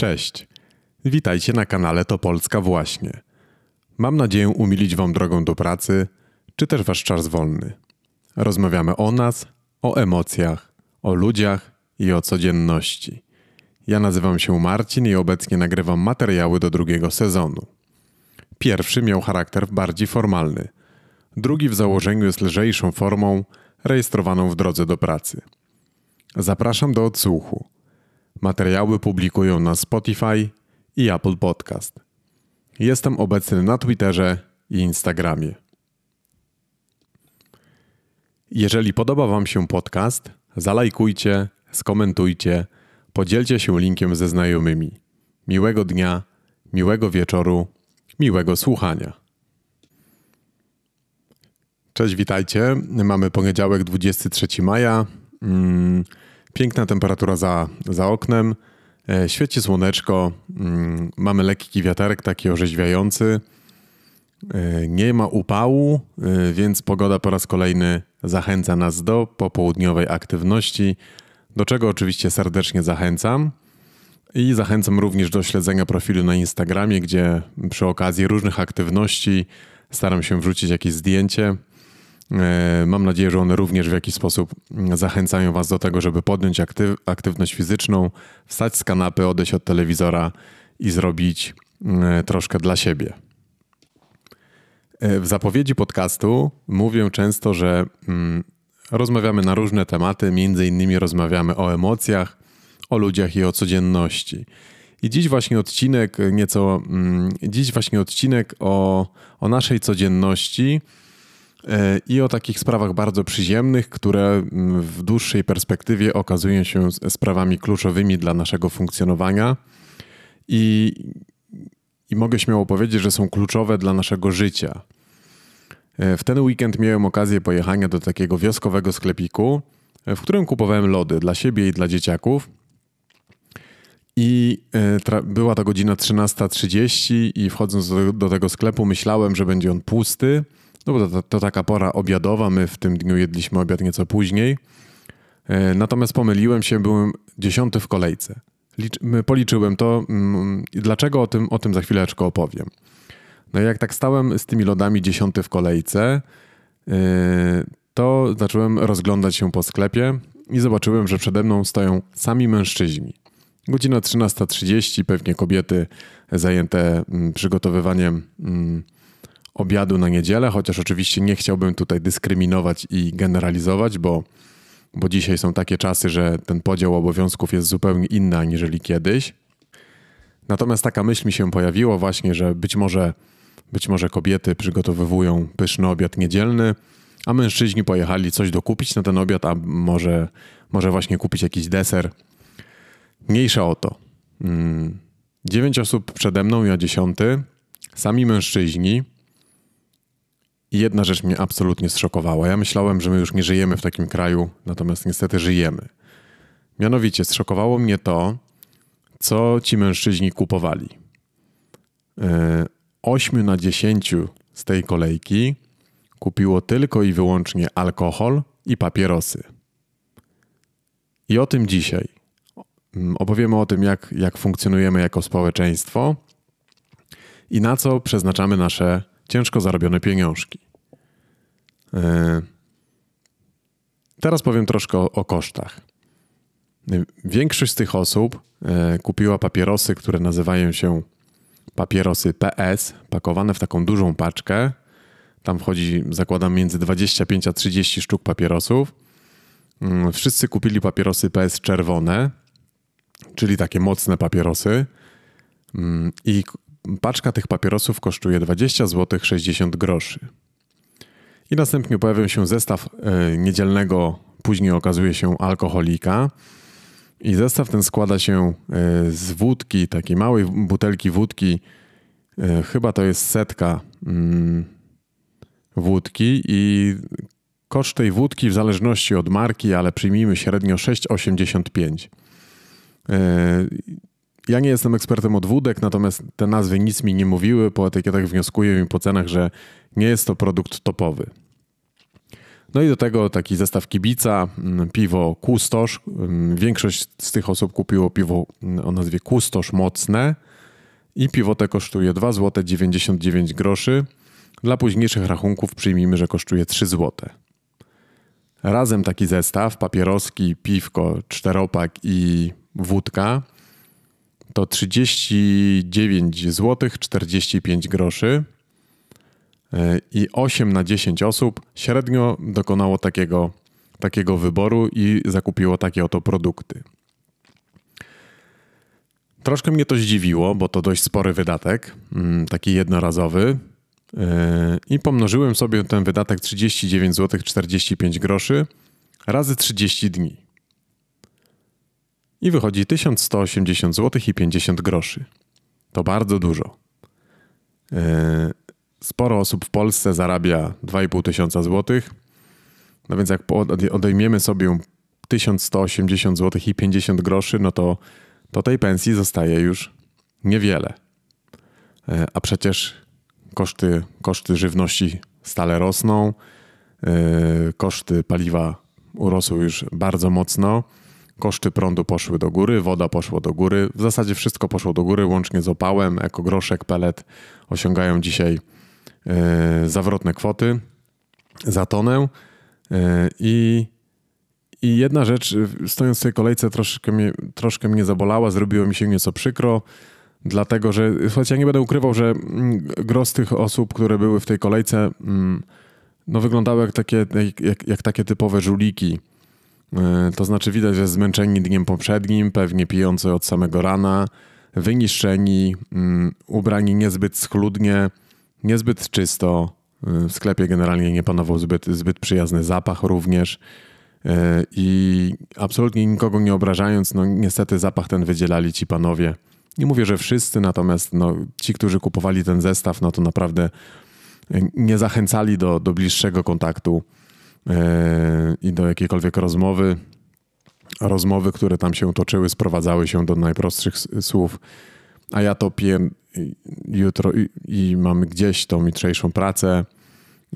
Cześć. Witajcie na kanale To Polska Właśnie. Mam nadzieję umilić Wam drogą do pracy, czy też Wasz czas wolny. Rozmawiamy o nas, o emocjach, o ludziach i o codzienności. Ja nazywam się Marcin i obecnie nagrywam materiały do drugiego sezonu. Pierwszy miał charakter bardziej formalny. Drugi w założeniu jest lżejszą formą, rejestrowaną w drodze do pracy. Zapraszam do odsłuchu. Materiały publikują na Spotify i Apple Podcast. Jestem obecny na Twitterze i Instagramie. Jeżeli podoba Wam się podcast, zalajkujcie, skomentujcie, podzielcie się linkiem ze znajomymi. Miłego dnia, miłego wieczoru, miłego słuchania. Cześć, witajcie. Mamy poniedziałek 23 maja. Mm, piękna temperatura za, za oknem. E, świeci słoneczko. Mm, mamy lekki wiaterek, taki orzeźwiający. E, nie ma upału, e, więc pogoda po raz kolejny zachęca nas do popołudniowej aktywności, do czego oczywiście serdecznie zachęcam. I zachęcam również do śledzenia profilu na Instagramie, gdzie przy okazji różnych aktywności staram się wrzucić jakieś zdjęcie. E, mam nadzieję, że one również w jakiś sposób zachęcają Was do tego, żeby podjąć aktyw aktywność fizyczną, wstać z kanapy, odejść od telewizora i zrobić e, troszkę dla siebie. E, w zapowiedzi podcastu mówię często, że mm, rozmawiamy na różne tematy, między innymi rozmawiamy o emocjach, o ludziach i o codzienności. I dziś właśnie odcinek nieco, mm, dziś właśnie odcinek o, o naszej codzienności i o takich sprawach bardzo przyziemnych, które mm, w dłuższej perspektywie okazują się sprawami kluczowymi dla naszego funkcjonowania. I, i mogę śmiało powiedzieć, że są kluczowe dla naszego życia. E, w ten weekend miałem okazję pojechania do takiego wioskowego sklepiku, e, w którym kupowałem lody dla siebie i dla dzieciaków. I e, była to godzina 13.30 i wchodząc do, do, tego sklepu myślałem, że będzie on pusty, no bo to, to, taka pora obiadowa, my w tym dniu jedliśmy obiad nieco później. Natomiast pomyliłem się, byłem dziesiąty w kolejce. Licz, policzyłem to. Mm, dlaczego o tym, o tym za chwileczkę opowiem. No jak tak stałem z tymi lodami dziesiąty w kolejce, yy, to zacząłem rozglądać się po sklepie i zobaczyłem, że przede mną stoją sami mężczyźni. Godzina 13.30, pewnie kobiety zajęte mm, przygotowywaniem mm, obiadu na niedzielę, chociaż oczywiście nie chciałbym tutaj dyskryminować i generalizować, bo, bo dzisiaj są takie czasy, że ten podział obowiązków jest zupełnie inny aniżeli kiedyś. Natomiast taka myśl mi się pojawiła właśnie, że być może być może kobiety przygotowywują pyszny obiad niedzielny, a mężczyźni pojechali coś dokupić na ten obiad, a może, może właśnie kupić jakiś deser. Mniejsza o to. Mm, dziewięć osób przede mną, ja dziesiąty, sami mężczyźni. Jedna rzecz mnie absolutnie zszokowała. Ja myślałem, że my już nie żyjemy w takim kraju, natomiast niestety żyjemy. Mianowicie zszokowało mnie to, co ci mężczyźni kupowali. E, 8 na 10 z tej kolejki kupiło tylko i wyłącznie alkohol i papierosy. I o tym dzisiaj. Opowiemy o tym, jak, jak funkcjonujemy jako społeczeństwo i na co przeznaczamy nasze ciężko zarobione pieniążki. E, teraz powiem troszkę o, kosztach. Większość z tych osób e, kupiła papierosy, które nazywają się papierosy PS, pakowane w taką dużą paczkę. Tam wchodzi, zakładam, między 25 a 30 sztuk papierosów. Mm, wszyscy kupili papierosy PS czerwone, czyli takie mocne papierosy. Mm, I paczka tych papierosów kosztuje 20 zł 60 groszy. I następnie pojawił się zestaw e, niedzielnego, później okazuje się alkoholika. I zestaw ten składa się e, z wódki, takiej małej butelki wódki, e, chyba to jest setka mm, wódki i koszt tej wódki w zależności od marki, ale przyjmijmy średnio 6,85. Ja nie jestem ekspertem od wódek, natomiast te nazwy nic mi nie mówiły. Po etykietach wnioskuję i po cenach, że nie jest to produkt topowy. No i do tego taki zestaw kibica, mm, piwo Kustosz. Mm, większość z tych osób kupiło piwo mm, o nazwie Kustosz mocne i piwo te kosztuje 2 zł 99 groszy. Dla późniejszych rachunków przyjmijmy, że kosztuje 3 zł. Razem taki zestaw, papieroski, piwko, czteropak i wódka to 39 zł 45 groszy i 8 na 10 osób średnio dokonało takiego, takiego wyboru i zakupiło takie oto produkty. Troszkę mnie to zdziwiło, bo to dość spory wydatek, mm, taki jednorazowy. I pomnożyłem sobie ten wydatek 39 zł 45 groszy razy 30 dni. I wychodzi 1180 zł i 50 groszy. To bardzo dużo. Sporo osób w Polsce zarabia 2,5 tysiąca złotych. No więc jak odejmiemy sobie 1180 zł i 50 groszy, no to, to tej pensji zostaje już niewiele. E, a przecież koszty, koszty żywności stale rosną, e, koszty paliwa urosły już bardzo mocno, koszty prądu poszły do góry, woda poszła do góry, w zasadzie wszystko poszło do góry, łącznie z opałem, ekogroszek, pelet osiągają dzisiaj E, zawrotne kwoty za tonę. E, I, I jedna rzecz, stojąc w tej kolejce, troszkę mnie, troszkę mnie zabolała, zrobiło mi się nieco przykro, dlatego że, słuchajcie, ja nie będę ukrywał, że mm, gros tych osób, które były w tej kolejce, mm, no wyglądały jak takie, jak, jak takie typowe żuliki. E, to znaczy widać, że zmęczeni dniem poprzednim, pewnie pijący od samego rana, wyniszczeni, mm, ubrani niezbyt schludnie, niezbyt czysto. Y, w sklepie generalnie nie panował zbyt, zbyt przyjazny zapach również. Y, I absolutnie nikogo nie obrażając, no niestety zapach ten wydzielali ci panowie. Nie mówię, że wszyscy, natomiast no, ci, którzy kupowali ten zestaw, no to naprawdę nie zachęcali do, do bliższego kontaktu i do jakiejkolwiek rozmowy. Rozmowy, które tam się toczyły, sprowadzały się do najprostszych słów. A ja to piję jutro i, i mamy gdzieś tą jutrzejszą pracę.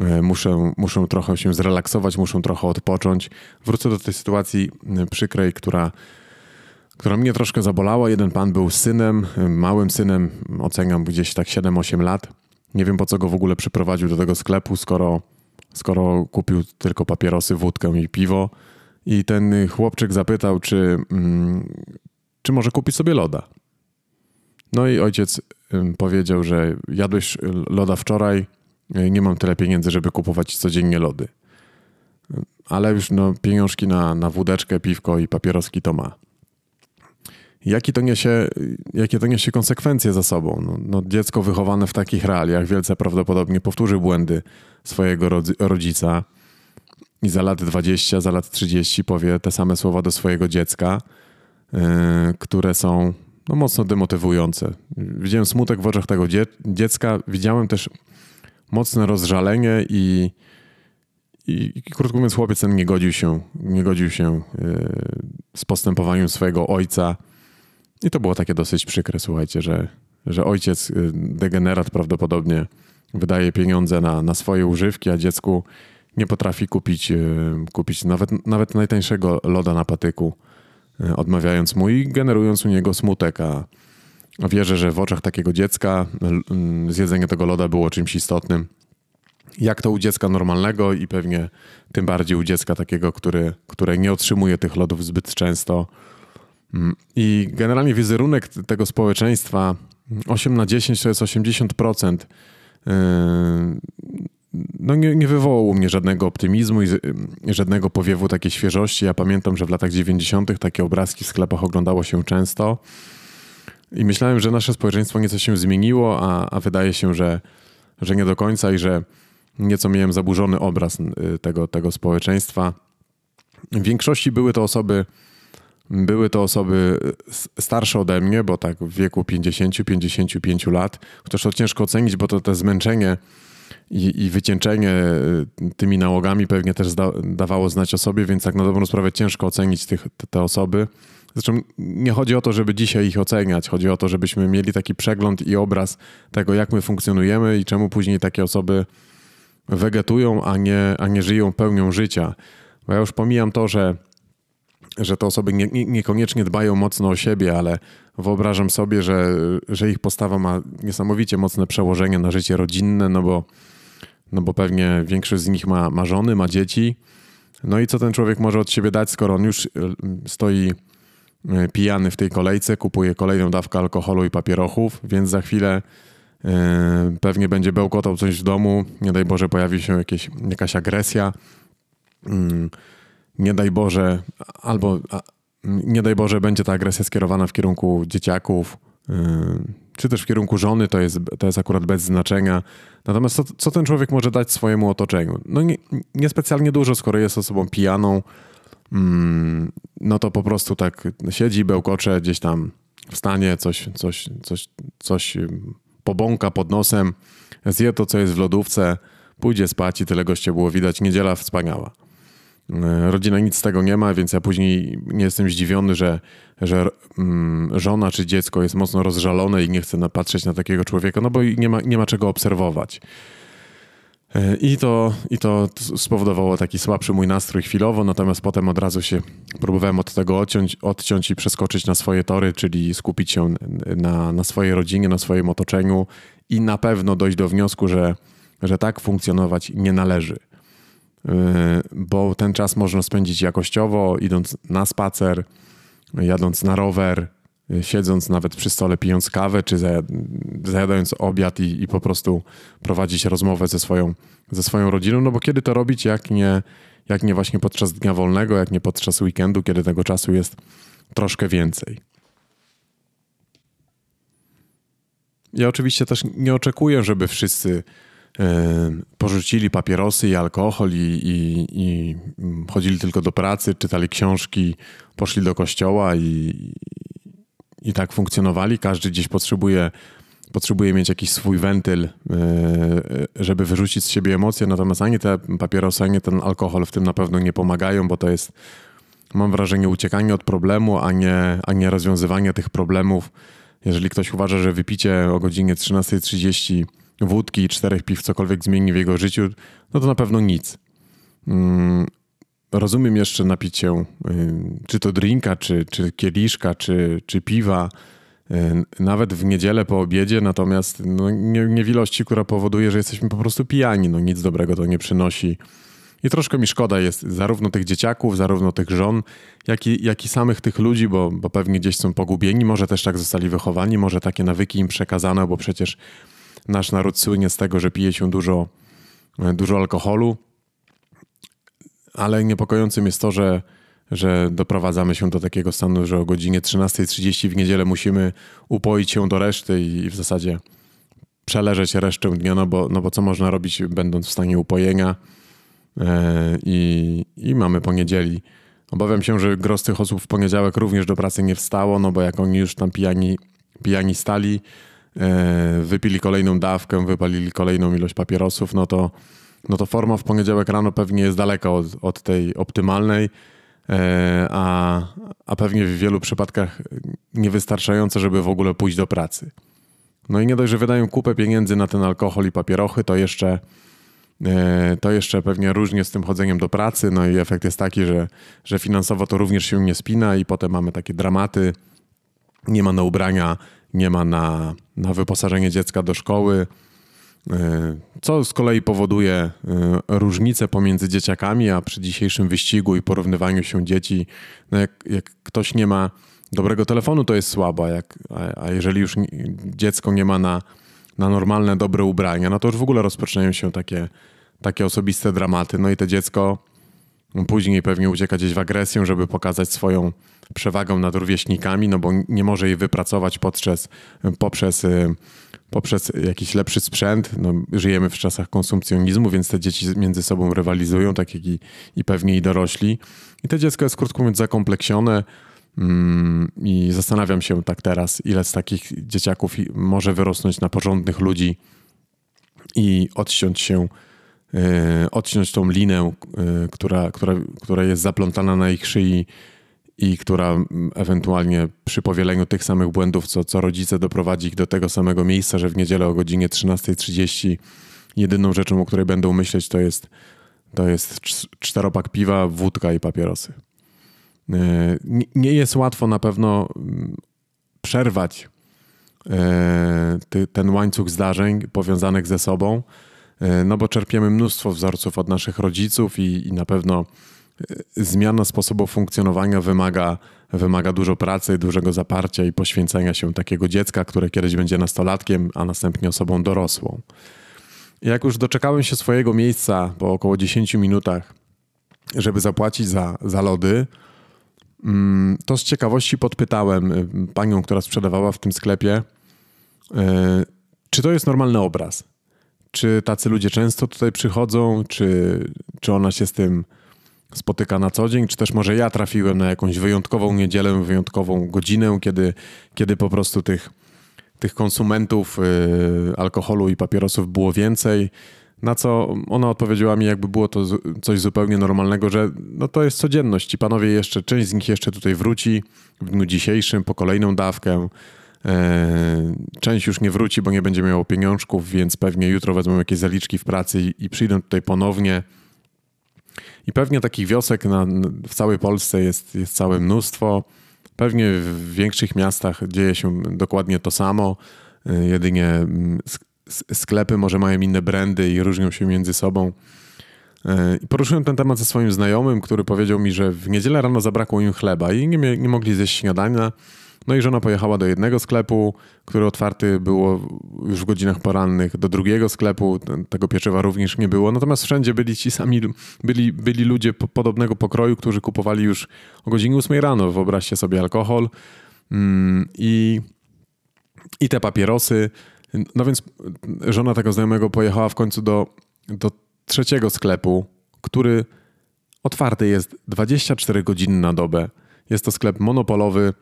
E, muszę, muszę trochę się zrelaksować, muszę trochę odpocząć. Wrócę do tej sytuacji e, przykrej, która, która mnie troszkę zabolała. Jeden pan był synem, e, małym synem, oceniam gdzieś tak 7-8 lat. Nie wiem po co go w ogóle przyprowadził do tego sklepu, skoro, skoro kupił tylko papierosy, wódkę i piwo. I ten chłopczyk zapytał, czy, mm, czy może kupić sobie loda. No i ojciec powiedział, że jadłeś loda wczoraj, y, nie mam tyle pieniędzy, żeby kupować codziennie lody. Ale już no, pieniążki na, na wódeczkę, piwko i papieroski to ma. Jaki to niesie, jakie to niesie konsekwencje za sobą? No, no, dziecko wychowane w takich realiach wielce prawdopodobnie powtórzy błędy swojego rodzica i za lat 20, za lat 30 powie te same słowa do swojego dziecka, yy, które są no, mocno demotywujące. Widziałem smutek w oczach tego dzie dziecka, widziałem też mocne rozżalenie i, i, i, krótko mówiąc chłopiec ten nie godził się, nie godził się yy, z postępowaniem swojego ojca. I to było takie dosyć przykre, słuchajcie, że, że ojciec, yy, degenerat prawdopodobnie wydaje pieniądze na, na swoje używki, a dziecku nie potrafi kupić, yy, kupić nawet, nawet najtańszego loda na patyku. E, odmawiając mu i generując u niego smutek, a wierzę, że w oczach takiego dziecka zjedzenie tego loda było czymś istotnym. Jak to u dziecka normalnego i pewnie tym bardziej u dziecka takiego, który, które nie otrzymuje tych lodów zbyt często. Mm, I generalnie wizerunek tego społeczeństwa 8 na 10 to jest 80% no nie, nie wywołał u mnie żadnego optymizmu i żadnego powiewu takiej świeżości. Ja pamiętam, że w latach 90. takie obrazki w sklepach oglądało się często i myślałem, że nasze społeczeństwo nieco się zmieniło, a, a wydaje się, że, że nie do końca i że nieco miałem zaburzony obraz y, tego, tego społeczeństwa. W większości były to osoby, były to osoby starsze ode mnie, bo tak w wieku 50-55 lat, chociaż to ciężko ocenić, bo to te zmęczenie i, i wycieńczenie y, tymi nałogami pewnie też dawało znać o sobie, więc tak na dobrą sprawę ciężko ocenić tych, te, te osoby. Zresztą nie chodzi o to, żeby dzisiaj ich oceniać, chodzi o to, żebyśmy mieli taki przegląd i obraz tego, jak my funkcjonujemy i czemu później takie osoby wegetują, a nie, a nie żyją pełnią życia. Bo ja już pomijam to, że, że te osoby nie, nie, niekoniecznie dbają mocno o siebie, ale wyobrażam sobie, że, że ich postawa ma niesamowicie mocne przełożenie na życie rodzinne, no bo, no bo pewnie większość z nich ma, ma żony, ma dzieci. No i co ten człowiek może od siebie dać, skoro on już stoi E, pijany w tej kolejce, kupuje kolejną dawkę alkoholu i papierochów, więc za chwilę e, pewnie będzie bełkotał coś w domu, nie daj Boże pojawi się jakieś, jakaś agresja, mm, nie daj Boże, albo nie daj Boże będzie ta agresja skierowana w kierunku dzieciaków, e, czy też w kierunku żony, to jest, to jest akurat bez znaczenia. Natomiast co, co ten człowiek może dać swojemu otoczeniu? No nie, niespecjalnie dużo, skoro jest osobą pijaną, Mm, no to po prostu tak siedzi, bełkocze gdzieś tam w stanie, coś, coś, coś, coś pobąka pod nosem, zje to, co jest w lodówce, pójdzie spać i tyle goście było widać. Niedziela wspaniała. E, rodzina nic z tego nie ma, więc ja później nie jestem zdziwiony, że, że mm, żona czy dziecko jest mocno rozżalone i nie chce patrzeć na takiego człowieka, no bo nie ma, nie ma czego obserwować. E, I to, I to spowodowało taki słabszy mój nastrój chwilowo, natomiast potem od razu się próbowałem od tego odciąć, odciąć i przeskoczyć na swoje tory, czyli skupić się na, na swojej rodzinie, na swoim otoczeniu i na pewno dojść do wniosku, że, że tak funkcjonować nie należy. E, bo ten czas można spędzić jakościowo, idąc na spacer, jadąc na rower, siedząc nawet przy stole, pijąc kawę, czy zajadając obiad i, i, po prostu prowadzić rozmowę ze swoją, ze swoją rodziną, no bo kiedy to robić, jak nie, jak nie właśnie podczas dnia wolnego, jak nie podczas weekendu, kiedy tego czasu jest troszkę więcej. Ja oczywiście też nie oczekuję, żeby wszyscy porzucili papierosy i alkohol i, i, i, chodzili tylko do pracy, czytali książki, poszli do kościoła i, i tak funkcjonowali. Każdy gdzieś potrzebuje, potrzebuje mieć jakiś swój wentyl, e, żeby wyrzucić z siebie emocje, natomiast ani te papierosy, ani ten alkohol w tym na pewno nie pomagają, bo to jest, mam wrażenie, uciekanie od problemu, a nie, a nie rozwiązywanie tych problemów. Jeżeli ktoś uważa, że wypicie o godzinie 13.30 wódki czterech piw cokolwiek zmieni w jego życiu, no to na pewno nic. Mm, rozumiem jeszcze napić się y, czy to drinka, czy, czy kieliszka, czy, czy piwa, y, nawet w niedzielę po obiedzie, natomiast no, nie w ilości, która powoduje, że jesteśmy po prostu pijani. No, nic dobrego to nie przynosi. I troszkę mi szkoda jest zarówno tych dzieciaków, zarówno tych żon, jak i, jak i samych tych ludzi, bo, bo pewnie gdzieś są pogubieni, może też tak zostali wychowani, może takie nawyki im przekazano, bo przecież nasz naród słynie z tego, że pije się dużo, dużo alkoholu ale niepokojącym jest to, że, że doprowadzamy się do takiego stanu, że o godzinie 13.30 w niedzielę musimy upoić się do reszty i w zasadzie przeleżeć resztę dnia, no bo, no bo co można robić, będąc w stanie upojenia e, i, i mamy poniedzieli. Obawiam się, że gros tych osób w poniedziałek również do pracy nie wstało, no bo jak oni już tam pijani, pijani stali, e, wypili kolejną dawkę, wypalili kolejną ilość papierosów, no to no to forma w poniedziałek rano pewnie jest daleka od, od tej optymalnej, e, a, a pewnie w wielu przypadkach niewystarczająca, żeby w ogóle pójść do pracy. No i nie dość, że wydają kupę pieniędzy na ten alkohol i papierochy, to jeszcze, e, to jeszcze pewnie różnie z tym chodzeniem do pracy. No i efekt jest taki, że, że finansowo to również się nie spina i potem mamy takie dramaty. Nie ma na ubrania, nie ma na, na wyposażenie dziecka do szkoły. E, co z kolei powoduje e, różnice pomiędzy dzieciakami, a przy dzisiejszym wyścigu i porównywaniu się dzieci, no jak, jak ktoś nie ma dobrego telefonu, to jest słabo, jak, a, a jeżeli już dziecko nie ma na, na normalne, dobre ubrania, no to już w ogóle rozpoczynają się takie, takie osobiste dramaty. No i to dziecko później pewnie ucieka gdzieś w agresję, żeby pokazać swoją przewagę nad rówieśnikami, no bo nie może jej wypracować poprzez, poprzez e, poprzez jakiś lepszy sprzęt. No, żyjemy w czasach konsumpcjonizmu, więc te dzieci między sobą rywalizują, tak jak i, i pewnie i dorośli. I to dziecko jest krótko mówiąc zakompleksione. Mm, I zastanawiam się tak teraz, ile z takich dzieciaków może wyrosnąć na porządnych ludzi i odciąć się, odciąć tą linę, yy, która, która, która jest zaplątana na ich szyi i która ewentualnie przy powieleniu tych samych błędów, co, co rodzice, doprowadzi ich do tego samego miejsca, że w niedzielę o godzinie 13.30 jedyną rzeczą, o której będę myśleć, to jest, to jest czteropak piwa, wódka i papierosy. E, nie jest łatwo na pewno przerwać e, ten łańcuch zdarzeń powiązanych ze sobą, e, no bo czerpiemy mnóstwo wzorców od naszych rodziców i, i na pewno zmiana sposobu funkcjonowania wymaga, wymaga dużo pracy, dużego zaparcia i poświęcenia się takiego dziecka, które kiedyś będzie nastolatkiem, a następnie osobą dorosłą. Jak już doczekałem się swojego miejsca po około 10 minutach, żeby zapłacić za, za lody, mm, to z ciekawości podpytałem y, panią, która sprzedawała w tym sklepie, y, czy to jest normalny obraz. Czy tacy ludzie często tutaj przychodzą, czy, czy ona się z tym spotyka na co dzień, czy też może ja trafiłem na jakąś wyjątkową niedzielę, wyjątkową godzinę, kiedy, kiedy po prostu tych, tych konsumentów yy, alkoholu i papierosów było więcej. Na co ona odpowiedziała mi, jakby było to coś zupełnie normalnego, że no to jest codzienność. Ci panowie jeszcze, część z nich jeszcze tutaj wróci w dniu dzisiejszym po kolejną dawkę. E, część już nie wróci, bo nie będzie miało pieniążków, więc pewnie jutro wezmą jakieś zaliczki w pracy i, i przyjdą tutaj ponownie. I pewnie takich wiosek na, w całej Polsce jest, jest całe mnóstwo. Pewnie w większych miastach dzieje się dokładnie to samo. Y, jedynie mm, sklepy może mają inne brandy i różnią się między sobą. I poruszyłem ten temat ze swoim znajomym, który powiedział mi, że w niedzielę rano zabrakło im chleba i nie, nie mogli zjeść śniadania. No i żona pojechała do jednego sklepu, który otwarty było już w godzinach porannych, do drugiego sklepu, tego pieczywa również nie było. Natomiast wszędzie byli ci sami, byli, byli ludzie podobnego pokroju, którzy kupowali już o godzinie 8 rano. Wyobraźcie sobie alkohol mm, i, i te papierosy. No więc żona tego znajomego pojechała w końcu do, do trzeciego sklepu, który otwarty jest 24 godziny na dobę. Jest to sklep monopolowy,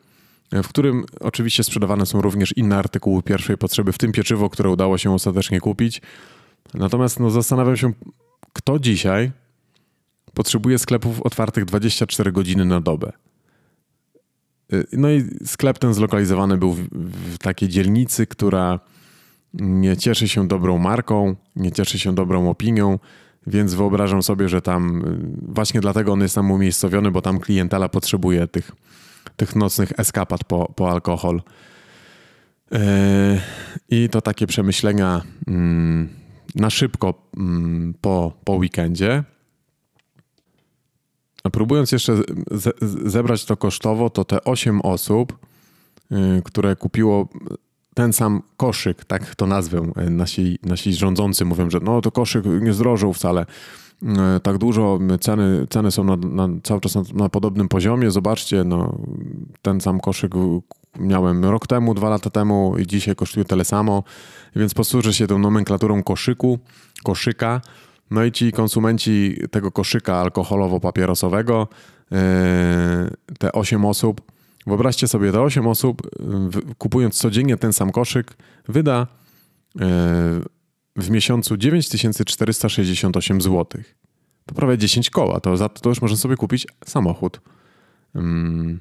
w którym oczywiście sprzedawane są również inne artykuły pierwszej potrzeby, w tym pieczywo, które udało się ostatecznie kupić. Natomiast no, zastanawiam się, kto dzisiaj potrzebuje sklepów otwartych 24 godziny na dobę. Y, no i sklep ten zlokalizowany był w, w takiej dzielnicy, która nie cieszy się dobrą marką, nie cieszy się dobrą opinią, więc wyobrażam sobie, że tam y, właśnie dlatego on jest tam umiejscowiony, bo tam klientela potrzebuje tych tych nocnych eskapad po, po alkohol. Yy, I to takie przemyślenia mm, na szybko mm, po, po weekendzie. A próbując jeszcze zebrać to kosztowo, to te 8 osób, yy, które kupiło ten sam koszyk, tak to nazwę, yy, nasi, nasi rządzący mówią, że no to koszyk nie zdrożył wcale. E, tak dużo, ceny, ceny są na, na, cały czas na, na, podobnym poziomie. Zobaczcie, no, ten sam koszyk miałem rok temu, dwa lata temu i dzisiaj kosztuje tyle samo, więc posłużę się tą nomenklaturą koszyku, koszyka. No i ci konsumenci tego koszyka alkoholowo-papierosowego, yy, te 8 osób, wyobraźcie sobie, te 8 osób, kupując codziennie ten sam koszyk, wyda yy, w miesiącu 9468 zł. To prawie 10 koła. To za to już można sobie kupić samochód. Um,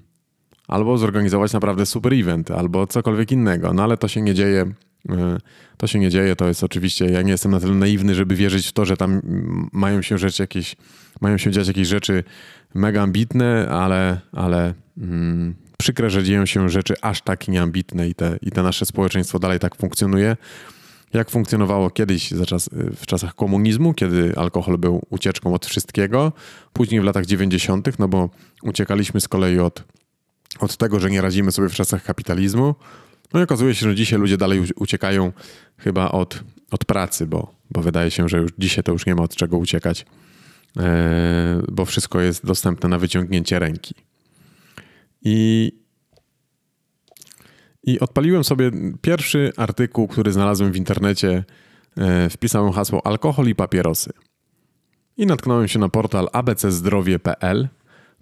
albo zorganizować naprawdę super event, albo cokolwiek innego. No ale to się nie dzieje. E, to się nie dzieje. To jest oczywiście, ja nie jestem na tyle naiwny, żeby wierzyć w to, że tam mają się rzeczy jakieś, mają się dziać jakieś rzeczy mega ambitne, ale, ale mm, przykre, że dzieją się rzeczy aż tak nieambitne i te, i te nasze społeczeństwo dalej tak funkcjonuje jak funkcjonowało kiedyś czas, w czasach komunizmu, kiedy alkohol był ucieczką od wszystkiego, później w latach 90., no bo uciekaliśmy z kolei od, od tego, że nie radzimy sobie w czasach kapitalizmu. No i okazuje się, że dzisiaj ludzie dalej uciekają chyba od, od pracy, bo, bo wydaje się, że już dzisiaj to już nie ma od czego uciekać, e, bo wszystko jest dostępne na wyciągnięcie ręki. I i odpaliłem sobie pierwszy artykuł, który znalazłem w internecie. E, wpisałem hasło alkohol i papierosy. I natknąłem się na portal abczdrowie.pl,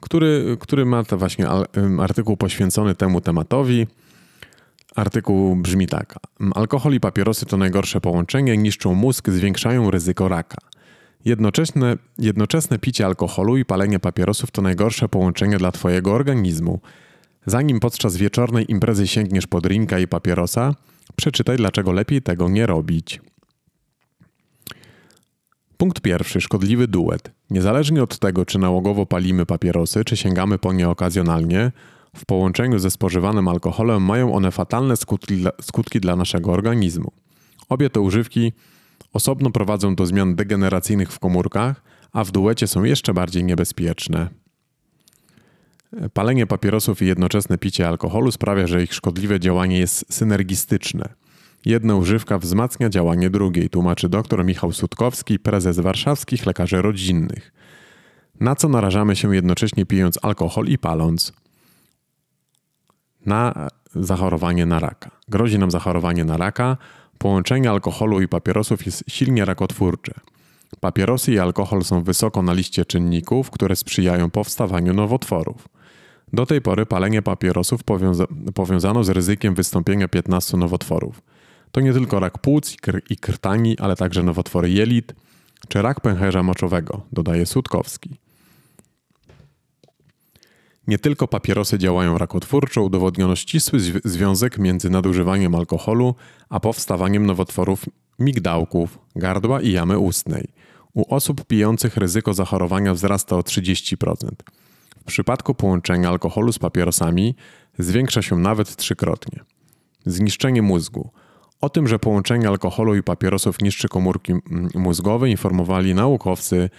który, który ma to właśnie artykuł poświęcony temu tematowi. Artykuł brzmi tak. Alkohol i papierosy to najgorsze połączenie, niszczą mózg, zwiększają ryzyko raka. Jednoczesne, jednoczesne picie alkoholu i palenie papierosów to najgorsze połączenie dla Twojego organizmu. Zanim podczas wieczornej imprezy sięgniesz po drinka i papierosa, przeczytaj, dlaczego lepiej tego nie robić. Punkt pierwszy. Szkodliwy duet. Niezależnie od tego, czy nałogowo palimy papierosy, czy sięgamy po nie okazjonalnie, w połączeniu ze spożywanym alkoholem mają one fatalne skutki dla, skutki dla naszego organizmu. Obie te używki osobno prowadzą do zmian degeneracyjnych w komórkach, a w duecie są jeszcze bardziej niebezpieczne. Palenie papierosów i jednoczesne picie alkoholu sprawia, że ich szkodliwe działanie jest synergistyczne. Jedna używka wzmacnia działanie drugiej, tłumaczy dr Michał Sutkowski, prezes warszawskich lekarzy rodzinnych. Na co narażamy się jednocześnie pijąc alkohol i paląc? Na zachorowanie na raka. Grozi nam zachorowanie na raka. Połączenie alkoholu i papierosów jest silnie rakotwórcze. Papierosy i alkohol są wysoko na liście czynników, które sprzyjają powstawaniu nowotworów. Do tej pory palenie papierosów powiąza powiązano z ryzykiem wystąpienia 15 nowotworów. To nie tylko rak płuc i, kr i krtani, ale także nowotwory jelit czy rak pęcherza moczowego, dodaje Sutkowski. Nie tylko papierosy działają rakotwórczo, udowodniono ścisły związek między nadużywaniem alkoholu a powstawaniem nowotworów migdałków, gardła i jamy ustnej. U osób pijących ryzyko zachorowania wzrasta o 30%. W przypadku połączenia alkoholu z papierosami zwiększa się nawet trzykrotnie. Zniszczenie mózgu. O tym, że połączenie alkoholu i papierosów niszczy komórki mózgowe, informowali naukowcy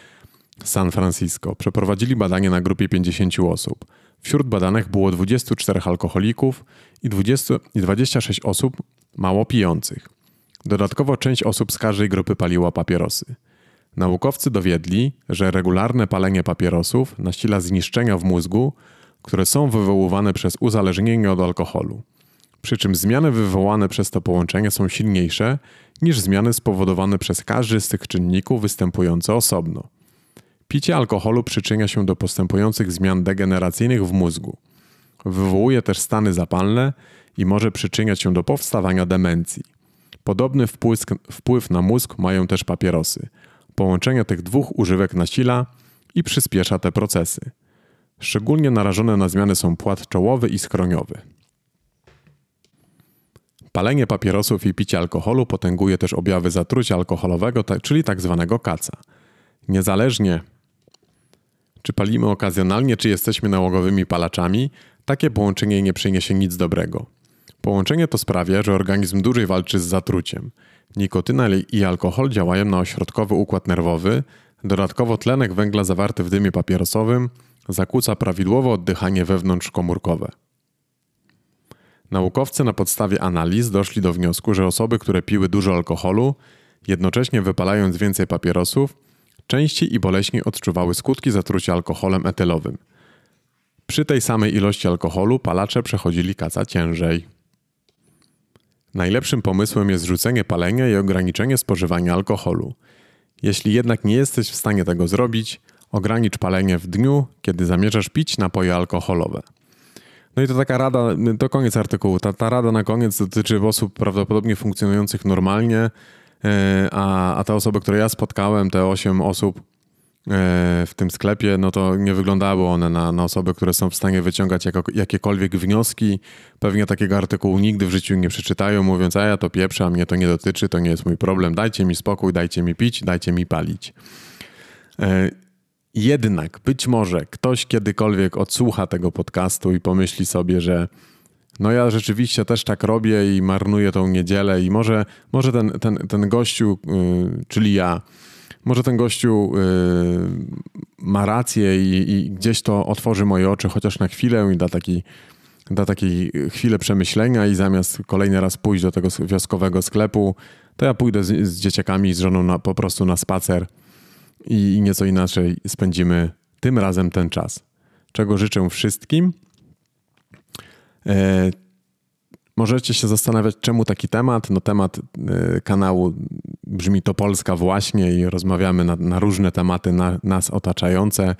San Francisco. Przeprowadzili badanie na grupie 50 osób. Wśród badanych było 24 alkoholików i, 20, i 26 osób mało pijących. Dodatkowo część osób z każdej grupy paliła papierosy. Naukowcy dowiedli, że regularne palenie papierosów nasila zniszczenia w mózgu, które są wywoływane przez uzależnienie od alkoholu. Przy czym zmiany wywołane przez to połączenie są silniejsze niż zmiany spowodowane przez każdy z tych czynników występujące osobno. Picie alkoholu przyczynia się do postępujących zmian degeneracyjnych w mózgu. Wywołuje też stany zapalne i może przyczyniać się do powstawania demencji. Podobny wpływ, wpływ na mózg mają też papierosy. Połączenie tych dwóch używek nasila i przyspiesza te procesy. Szczególnie narażone na zmiany są płat czołowy i skroniowy. Palenie papierosów i picie alkoholu potęguje też objawy zatrucia alkoholowego, czyli tak zwanego kaca. Niezależnie czy palimy okazjonalnie, czy jesteśmy nałogowymi palaczami, takie połączenie nie przyniesie nic dobrego. Połączenie to sprawia, że organizm dłużej walczy z zatruciem. Nikotyna i alkohol działają na ośrodkowy układ nerwowy, dodatkowo tlenek węgla zawarty w dymie papierosowym zakłóca prawidłowe oddychanie wewnątrzkomórkowe. Naukowcy na podstawie analiz doszli do wniosku, że osoby, które piły dużo alkoholu, jednocześnie wypalając więcej papierosów, częściej i boleśniej odczuwały skutki zatrucia alkoholem etylowym. Przy tej samej ilości alkoholu palacze przechodzili kaca ciężej. Najlepszym pomysłem jest rzucenie palenia i ograniczenie spożywania alkoholu. Jeśli jednak nie jesteś w stanie tego zrobić, ogranicz palenie w dniu, kiedy zamierzasz pić napoje alkoholowe. No i to taka rada, to koniec artykułu. Ta, ta rada na koniec dotyczy osób prawdopodobnie funkcjonujących normalnie, e, a, a te osoby, które ja spotkałem, te 8 osób w tym sklepie, no to nie wyglądały one na, na osoby, które są w stanie wyciągać jako, jakiekolwiek wnioski. Pewnie takiego artykułu nigdy w życiu nie przeczytają, mówiąc, a ja to pieprzę, a mnie to nie dotyczy, to nie jest mój problem, dajcie mi spokój, dajcie mi pić, dajcie mi palić. E, jednak być może ktoś kiedykolwiek odsłucha tego podcastu i pomyśli sobie, że no ja rzeczywiście też tak robię i marnuję tą niedzielę i może, może ten, ten, ten gościu, yy, czyli ja, może ten gościu yy, ma rację i, i, gdzieś to otworzy moje oczy chociaż na chwilę i da taki da takiej chwilę przemyślenia i zamiast kolejny raz pójść do tego wioskowego sklepu, to ja pójdę z, z dzieciakami i z żoną na, po prostu na spacer i nieco inaczej spędzimy tym razem ten czas. Czego życzę wszystkim. E, możecie się zastanawiać, czemu taki temat. No, temat e, kanału brzmi to Polska właśnie i rozmawiamy na, na różne tematy na, nas otaczające.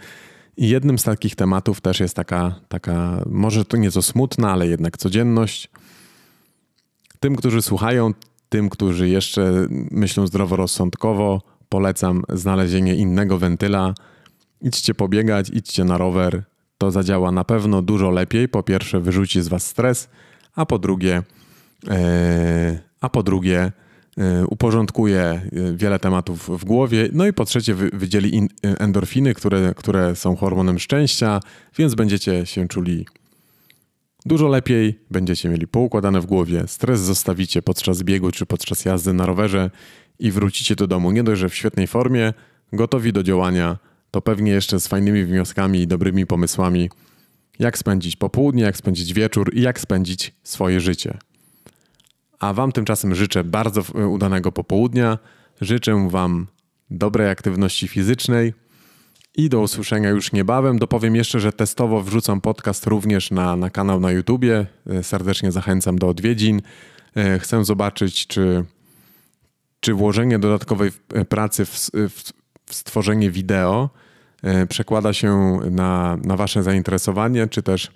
I jednym z takich tematów też jest taka, taka, może to nieco smutna, ale jednak codzienność. Tym, którzy słuchają, tym, którzy jeszcze myślą zdroworozsądkowo, polecam znalezienie innego wentyla. Idźcie pobiegać, idźcie na rower. To zadziała na pewno dużo lepiej. Po pierwsze, wyrzuci z was stres, a po drugie, yy, a po drugie, uporządkuje wiele tematów w głowie. No i po trzecie wydzieli endorfiny, które, które są hormonem szczęścia, więc będziecie się czuli Dużo lepiej będziecie mieli poukładane w głowie, stres zostawicie podczas biegu czy podczas jazdy na rowerze i wrócicie do domu nie dość, że w świetnej formie, gotowi do działania, to pewnie jeszcze z fajnymi wnioskami i dobrymi pomysłami, jak spędzić popołudnie, jak spędzić wieczór i jak spędzić swoje życie. A Wam tymczasem życzę bardzo udanego popołudnia, życzę Wam dobrej aktywności fizycznej i do usłyszenia już niebawem. Dopowiem jeszcze, że testowo wrzucam podcast również na, na kanał na YouTubie. E, serdecznie zachęcam do odwiedzin. E, chcę zobaczyć, czy, czy włożenie dodatkowej e, pracy w, w, w stworzenie wideo przekłada się na, na Wasze zainteresowanie, czy też,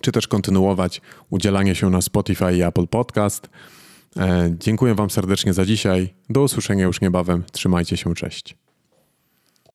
czy też kontynuować udzielanie się na Spotify i Apple Podcast. Dziękuję Wam serdecznie za dzisiaj. Do usłyszenia już niebawem. Trzymajcie się, cześć.